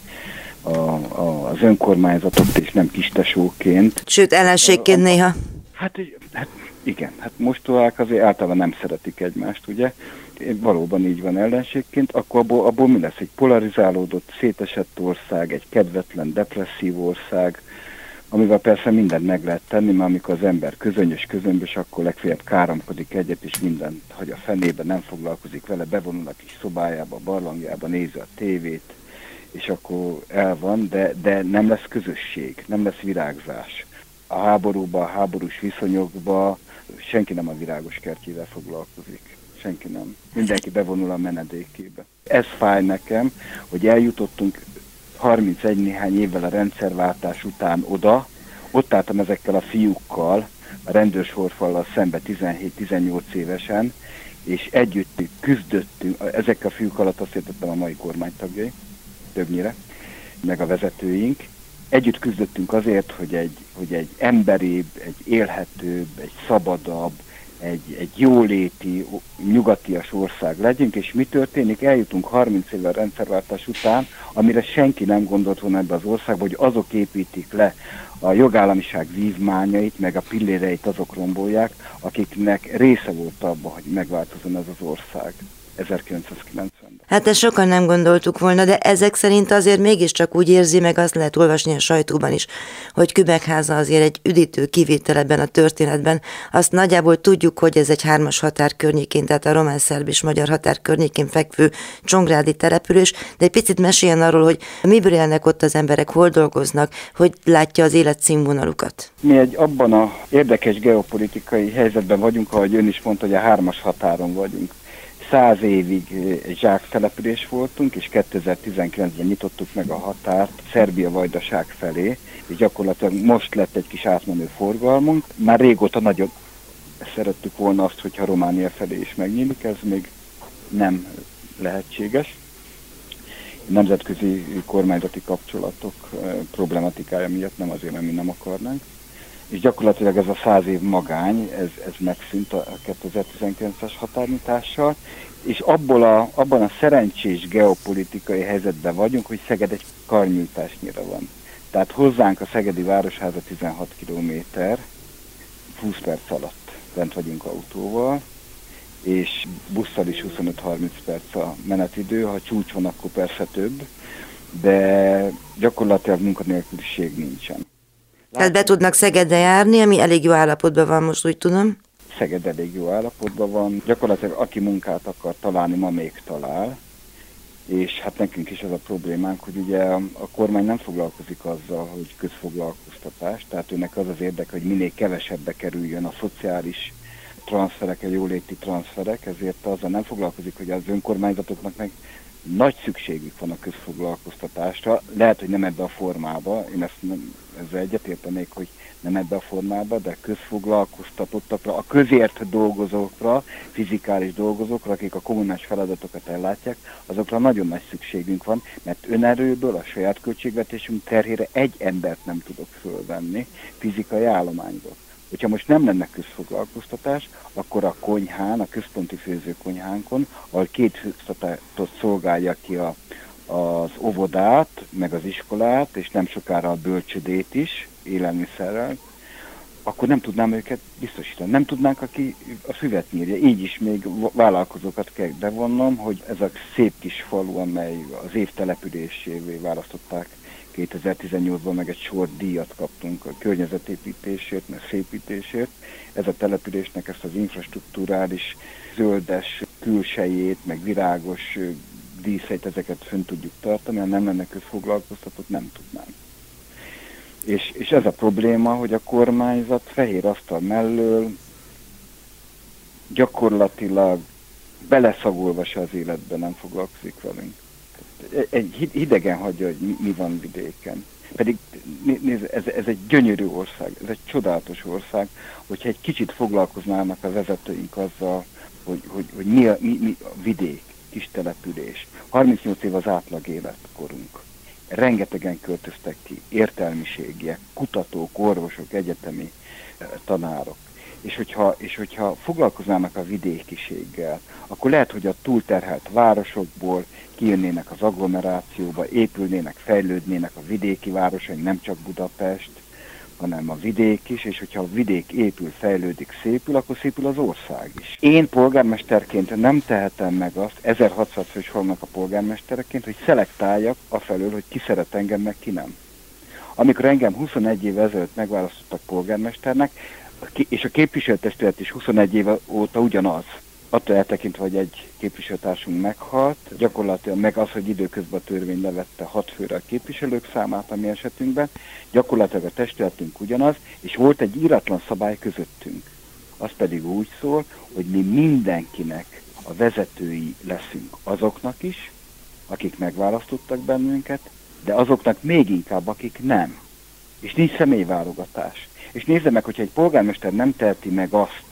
a, a, az önkormányzatot, és nem kistesóként. Sőt, ellenségként néha. Hát, hát igen, hát mostohák azért általában nem szeretik egymást, ugye? Valóban így van ellenségként, akkor abból, abból mi lesz? Egy polarizálódott, szétesett ország, egy kedvetlen, depresszív ország, amivel persze mindent meg lehet tenni, mert amikor az ember közönyös, közömbös, akkor legfeljebb káromkodik egyet, és mindent hogy a fenébe, nem foglalkozik vele, bevonul a kis szobájába, barlangjába, nézi a tévét, és akkor el van, de, de nem lesz közösség, nem lesz virágzás. a háborúba, a háborús viszonyokba, senki nem a virágos kertjével foglalkozik. Senki nem. Mindenki bevonul a menedékébe. Ez fáj nekem, hogy eljutottunk 31 néhány évvel a rendszerváltás után oda, ott álltam ezekkel a fiúkkal, a rendőrsorfallal szembe 17-18 évesen, és együtt küzdöttünk, ezekkel a fiúk alatt azt értettem a mai kormánytagjai, többnyire, meg a vezetőink, együtt küzdöttünk azért, hogy egy, hogy egy emberibb, egy élhetőbb, egy szabadabb, egy, egy jóléti, nyugatias ország legyünk, és mi történik? Eljutunk 30 évvel rendszerváltás után, amire senki nem gondolt volna ebbe az országba, hogy azok építik le a jogállamiság vívmányait, meg a pilléreit azok rombolják, akiknek része volt abban, hogy megváltozon ez az ország. 1990-ben. Hát ezt sokan nem gondoltuk volna, de ezek szerint azért mégiscsak úgy érzi, meg azt lehet olvasni a sajtóban is, hogy Kübekháza azért egy üdítő kivétel ebben a történetben. Azt nagyjából tudjuk, hogy ez egy hármas határ környékén, tehát a román-szerb és magyar határ környékén fekvő csongrádi település, de egy picit meséljen arról, hogy miből élnek ott az emberek, hol dolgoznak, hogy látja az élet színvonalukat. Mi egy abban a érdekes geopolitikai helyzetben vagyunk, ahogy ön is mondta, hogy a hármas határon vagyunk száz évig zsáktelepülés voltunk, és 2019-ben nyitottuk meg a határt Szerbia vajdaság felé, és gyakorlatilag most lett egy kis átmenő forgalmunk. Már régóta nagyon szerettük volna azt, hogyha Románia felé is megnyílik, ez még nem lehetséges. Nemzetközi kormányzati kapcsolatok problematikája miatt nem azért, mert mi nem akarnánk és gyakorlatilag ez a száz év magány, ez, ez megszűnt a 2019-es határnyitással, és abból a, abban a szerencsés geopolitikai helyzetben vagyunk, hogy Szeged egy karnyújtásnyira van. Tehát hozzánk a Szegedi Városháza 16 kilométer, 20 perc alatt bent vagyunk autóval, és busszal is 25-30 perc a menetidő, ha csúcs van, akkor persze több, de gyakorlatilag munkanélküliség nincsen. Tehát be tudnak Szegedre járni, ami elég jó állapotban van most, úgy tudom. Szeged elég jó állapotban van. Gyakorlatilag aki munkát akar találni, ma még talál. És hát nekünk is az a problémánk, hogy ugye a kormány nem foglalkozik azzal, hogy közfoglalkoztatás, tehát őnek az az érdeke, hogy minél kevesebbe kerüljön a szociális transferek, a jóléti transferek, ezért azzal nem foglalkozik, hogy az önkormányzatoknak meg nagy szükségük van a közfoglalkoztatásra, lehet, hogy nem ebbe a formába, én ezt nem, ezzel egyetértenék, hogy nem ebbe a formába, de közfoglalkoztatottakra, a közért dolgozókra, fizikális dolgozókra, akik a kommunális feladatokat ellátják, azokra nagyon nagy szükségünk van, mert önerőből a saját költségvetésünk terhére egy embert nem tudok fölvenni fizikai állományból. Hogyha most nem lenne közfoglalkoztatás, akkor a konyhán, a központi főzőkonyhánkon, ahol két főztatátot szolgálja ki a, az óvodát, meg az iskolát, és nem sokára a bölcsödét is, élelmiszerrel, akkor nem tudnám őket biztosítani. Nem tudnánk, aki a füvet nyírja. Így is még vállalkozókat kell bevonnom, hogy ez a szép kis falu, amely az év településévé választották 2018-ban meg egy sor díjat kaptunk a környezetépítésért, meg szépítésért. Ez a településnek ezt az infrastruktúrális zöldes külsejét, meg virágos díszeit, ezeket fönn tudjuk tartani, ha nem lenne közfoglalkoztatott, nem tudnánk. És, és ez a probléma, hogy a kormányzat fehér asztal mellől gyakorlatilag beleszagolva se az életben nem foglalkozik velünk egy hidegen hagyja, hogy mi van vidéken. Pedig nézd, ez, ez egy gyönyörű ország, ez egy csodálatos ország, hogyha egy kicsit foglalkoznának a vezetőink azzal, hogy, hogy, hogy mi, a, mi, mi a vidék, kis település. 38 év az átlag életkorunk. Rengetegen költöztek ki, értelmiségiek, kutatók, orvosok, egyetemi eh, tanárok. És hogyha, és hogyha foglalkoznának a vidékiséggel, akkor lehet, hogy a túlterhelt városokból kijönnének az agglomerációba, épülnének, fejlődnének a vidéki városaink, nem csak Budapest, hanem a vidék is, és hogyha a vidék épül, fejlődik, szépül, akkor szépül az ország is. Én polgármesterként nem tehetem meg azt, 1600 fős a polgármestereként, hogy szelektáljak afelől, hogy ki szeret engem, meg ki nem. Amikor engem 21 év ezelőtt megválasztottak polgármesternek, és a képviselőtestület is 21 év óta ugyanaz, attól eltekintve, hogy egy képviselőtársunk meghalt, gyakorlatilag meg az, hogy időközben a törvény levette hat főre a képviselők számát a mi esetünkben, gyakorlatilag a testületünk ugyanaz, és volt egy íratlan szabály közöttünk. Az pedig úgy szól, hogy mi mindenkinek a vezetői leszünk azoknak is, akik megválasztottak bennünket, de azoknak még inkább, akik nem. És nincs személyválogatás. És nézze meg, hogyha egy polgármester nem teheti meg azt,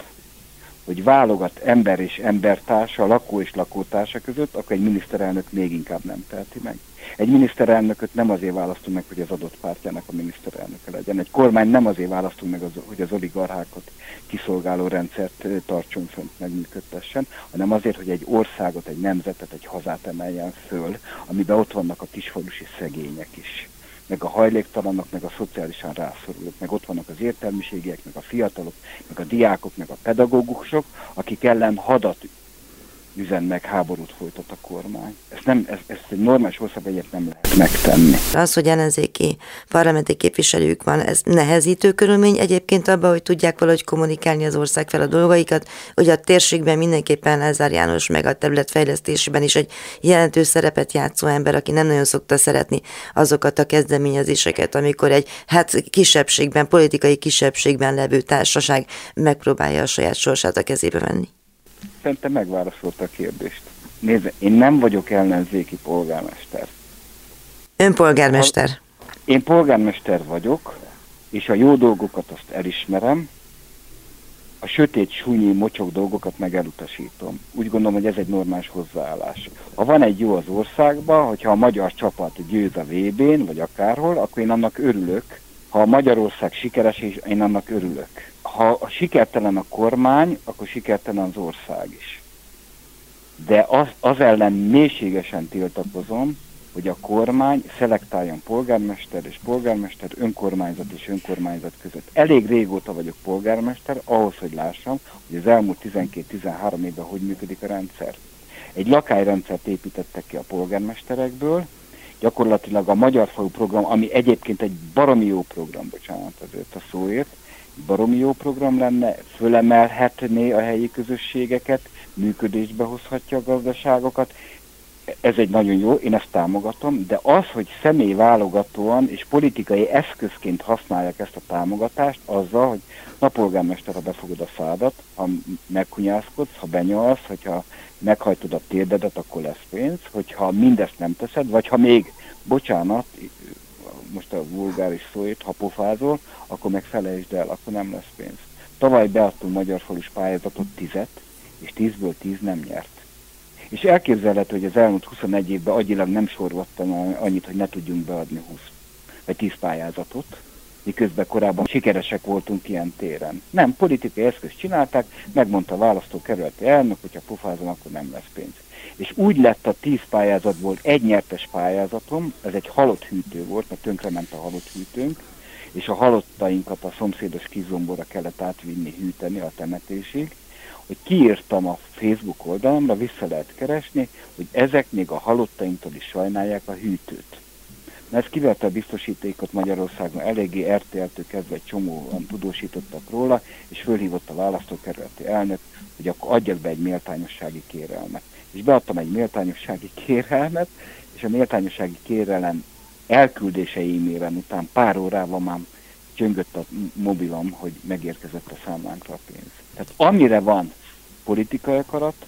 hogy válogat ember és embertársa, lakó és lakótársa között, akkor egy miniszterelnök még inkább nem teheti meg. Egy miniszterelnököt nem azért választunk meg, hogy az adott pártjának a miniszterelnöke legyen. Egy kormány nem azért választunk meg, hogy az oligarchákat kiszolgáló rendszert tartson fönt, megműködtessen, hanem azért, hogy egy országot, egy nemzetet, egy hazát emeljen föl, amiben ott vannak a kisfalusi szegények is meg a hajléktalanok, meg a szociálisan rászorulók, meg ott vannak az értelmiségiek, meg a fiatalok, meg a diákok, meg a pedagógusok, akik ellen hadat üzen meg, háborút folytat a kormány. Ezt, nem, ezt, ezt egy normális országban egyet nem lehet megtenni. Az, hogy ellenzéki parlamenti képviselők van, ez nehezítő körülmény egyébként abban, hogy tudják valahogy kommunikálni az ország fel a dolgaikat, hogy a térségben mindenképpen Lázár János meg a területfejlesztésben is egy jelentős szerepet játszó ember, aki nem nagyon szokta szeretni azokat a kezdeményezéseket, amikor egy hát kisebbségben, politikai kisebbségben levő társaság megpróbálja a saját sorsát a kezébe venni szerintem megválaszolta a kérdést. Nézze, én nem vagyok ellenzéki polgármester. Ön polgármester? Én polgármester vagyok, és a jó dolgokat azt elismerem, a sötét, súnyi, mocsok dolgokat meg elutasítom. Úgy gondolom, hogy ez egy normális hozzáállás. Ha van egy jó az országban, hogyha a magyar csapat győz a VB-n, vagy akárhol, akkor én annak örülök. Ha a Magyarország sikeres, és én annak örülök ha sikertelen a kormány, akkor sikertelen az ország is. De az, az ellen mélységesen tiltakozom, hogy a kormány szelektáljon polgármester és polgármester, önkormányzat és önkormányzat között. Elég régóta vagyok polgármester, ahhoz, hogy lássam, hogy az elmúlt 12-13 évben hogy működik a rendszer. Egy lakályrendszert építettek ki a polgármesterekből, gyakorlatilag a Magyar Falu program, ami egyébként egy baromi jó program, bocsánat azért a szóért, baromi jó program lenne, fölemelhetné a helyi közösségeket, működésbe hozhatja a gazdaságokat. Ez egy nagyon jó, én ezt támogatom, de az, hogy személy válogatóan és politikai eszközként használják ezt a támogatást, azzal, hogy na polgármester, ha befogod a szádat, ha megkunyászkodsz, ha benyalsz, hogyha meghajtod a térdedet, akkor lesz pénz, hogyha mindezt nem teszed, vagy ha még, bocsánat, most a vulgáris szóért, ha pofázol, akkor meg felejtsd el, akkor nem lesz pénz. Tavaly beadtunk magyar falus pályázatot tizet, és tízből tíz nem nyert. És elképzelhető, hogy az elmúlt 21 évben agyilag nem sorvattam annyit, hogy ne tudjunk beadni 20 vagy 10 pályázatot, miközben korábban sikeresek voltunk ilyen téren. Nem, politikai eszközt csinálták, megmondta a választókerületi elnök, hogyha pofázom, akkor nem lesz pénz és úgy lett a tíz pályázatból egy nyertes pályázatom, ez egy halott hűtő volt, mert tönkrement a halott hűtőnk, és a halottainkat a szomszédos kizombora kellett átvinni, hűteni a temetésig, hogy kiírtam a Facebook oldalamra, vissza lehet keresni, hogy ezek még a halottainktól is sajnálják a hűtőt. Mert ez kivette a biztosítékot Magyarországon, eléggé RTL-től kezdve csomóan tudósítottak róla, és fölhívott a választókerületi elnök, hogy akkor adjak be egy méltányossági kérelmet és beadtam egy méltányossági kérelmet, és a méltányossági kérelem elküldése e-mailen után pár órával már csöngött a mobilom, hogy megérkezett a számlánkra a pénz. Tehát amire van politikai akarat,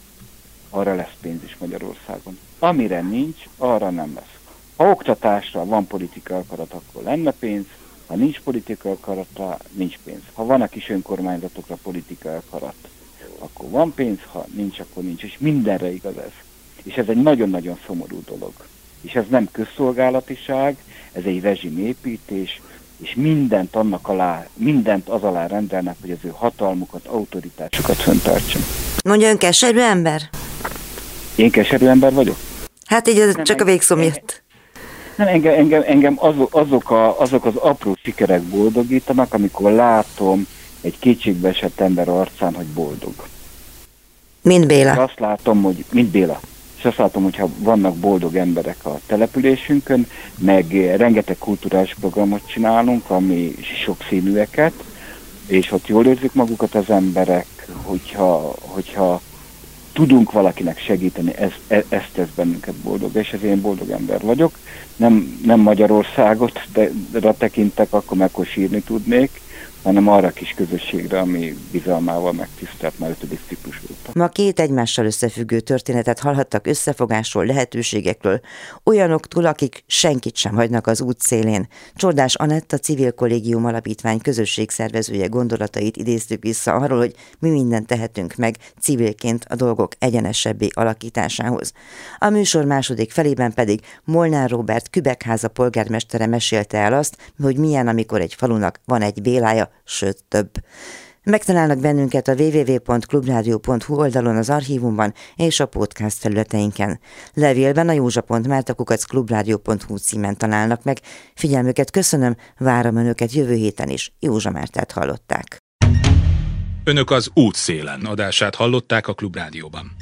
arra lesz pénz is Magyarországon. Amire nincs, arra nem lesz. Ha oktatásra van politikai akarat, akkor lenne pénz, ha nincs politikai akaratra, nincs pénz. Ha van a kis önkormányzatokra politikai akarat, akkor van pénz, ha nincs, akkor nincs. És mindenre igaz ez. És ez egy nagyon-nagyon szomorú dolog. És ez nem közszolgálatiság, ez egy rezsimépítés, és mindent annak alá, mindent az alá rendelnek, hogy az ő hatalmukat, autoritásukat föntartson. Mondja, ön keserű ember? Én keserű ember vagyok? Hát így ez nem, csak a végszó miatt. Nem, engem, engem, engem azok, azok, a, azok az apró sikerek boldogítanak, amikor látom, egy kétségbe esett ember arcán, hogy boldog. Mint Béla. És azt látom, hogy, mint Béla. És azt látom, hogyha vannak boldog emberek a településünkön, meg rengeteg kulturális programot csinálunk, ami sokszínűeket, és ott jól érzik magukat az emberek, hogyha, hogyha tudunk valakinek segíteni, ez, ez, ez tesz bennünket boldog, és ez én boldog ember vagyok. Nem, nem Magyarországot de, de tekintek, akkor meg akkor sírni tudnék, hanem arra kis közösségre, ami bizalmával megtisztelt már ötödik ciklus óta. Ma két egymással összefüggő történetet hallhattak összefogásról, lehetőségekről, olyanoktól, akik senkit sem hagynak az út szélén. Csordás Anett, a Civil Kollégium Alapítvány közösségszervezője gondolatait idéztük vissza arról, hogy mi mindent tehetünk meg civilként a dolgok egyenesebbé alakításához. A műsor második felében pedig Molnár Robert Kübekháza polgármestere mesélte el azt, hogy milyen, amikor egy falunak van egy bélája, sőt több. Megtalálnak bennünket a www.clubradio.hu oldalon az archívumban és a podcast felületeinken. Levélben a józsa.mártakukacklubrádió.hu címen találnak meg. Figyelmüket köszönöm, várom Önöket jövő héten is. Józsa Mártát hallották. Önök az útszélen adását hallották a Klubrádióban.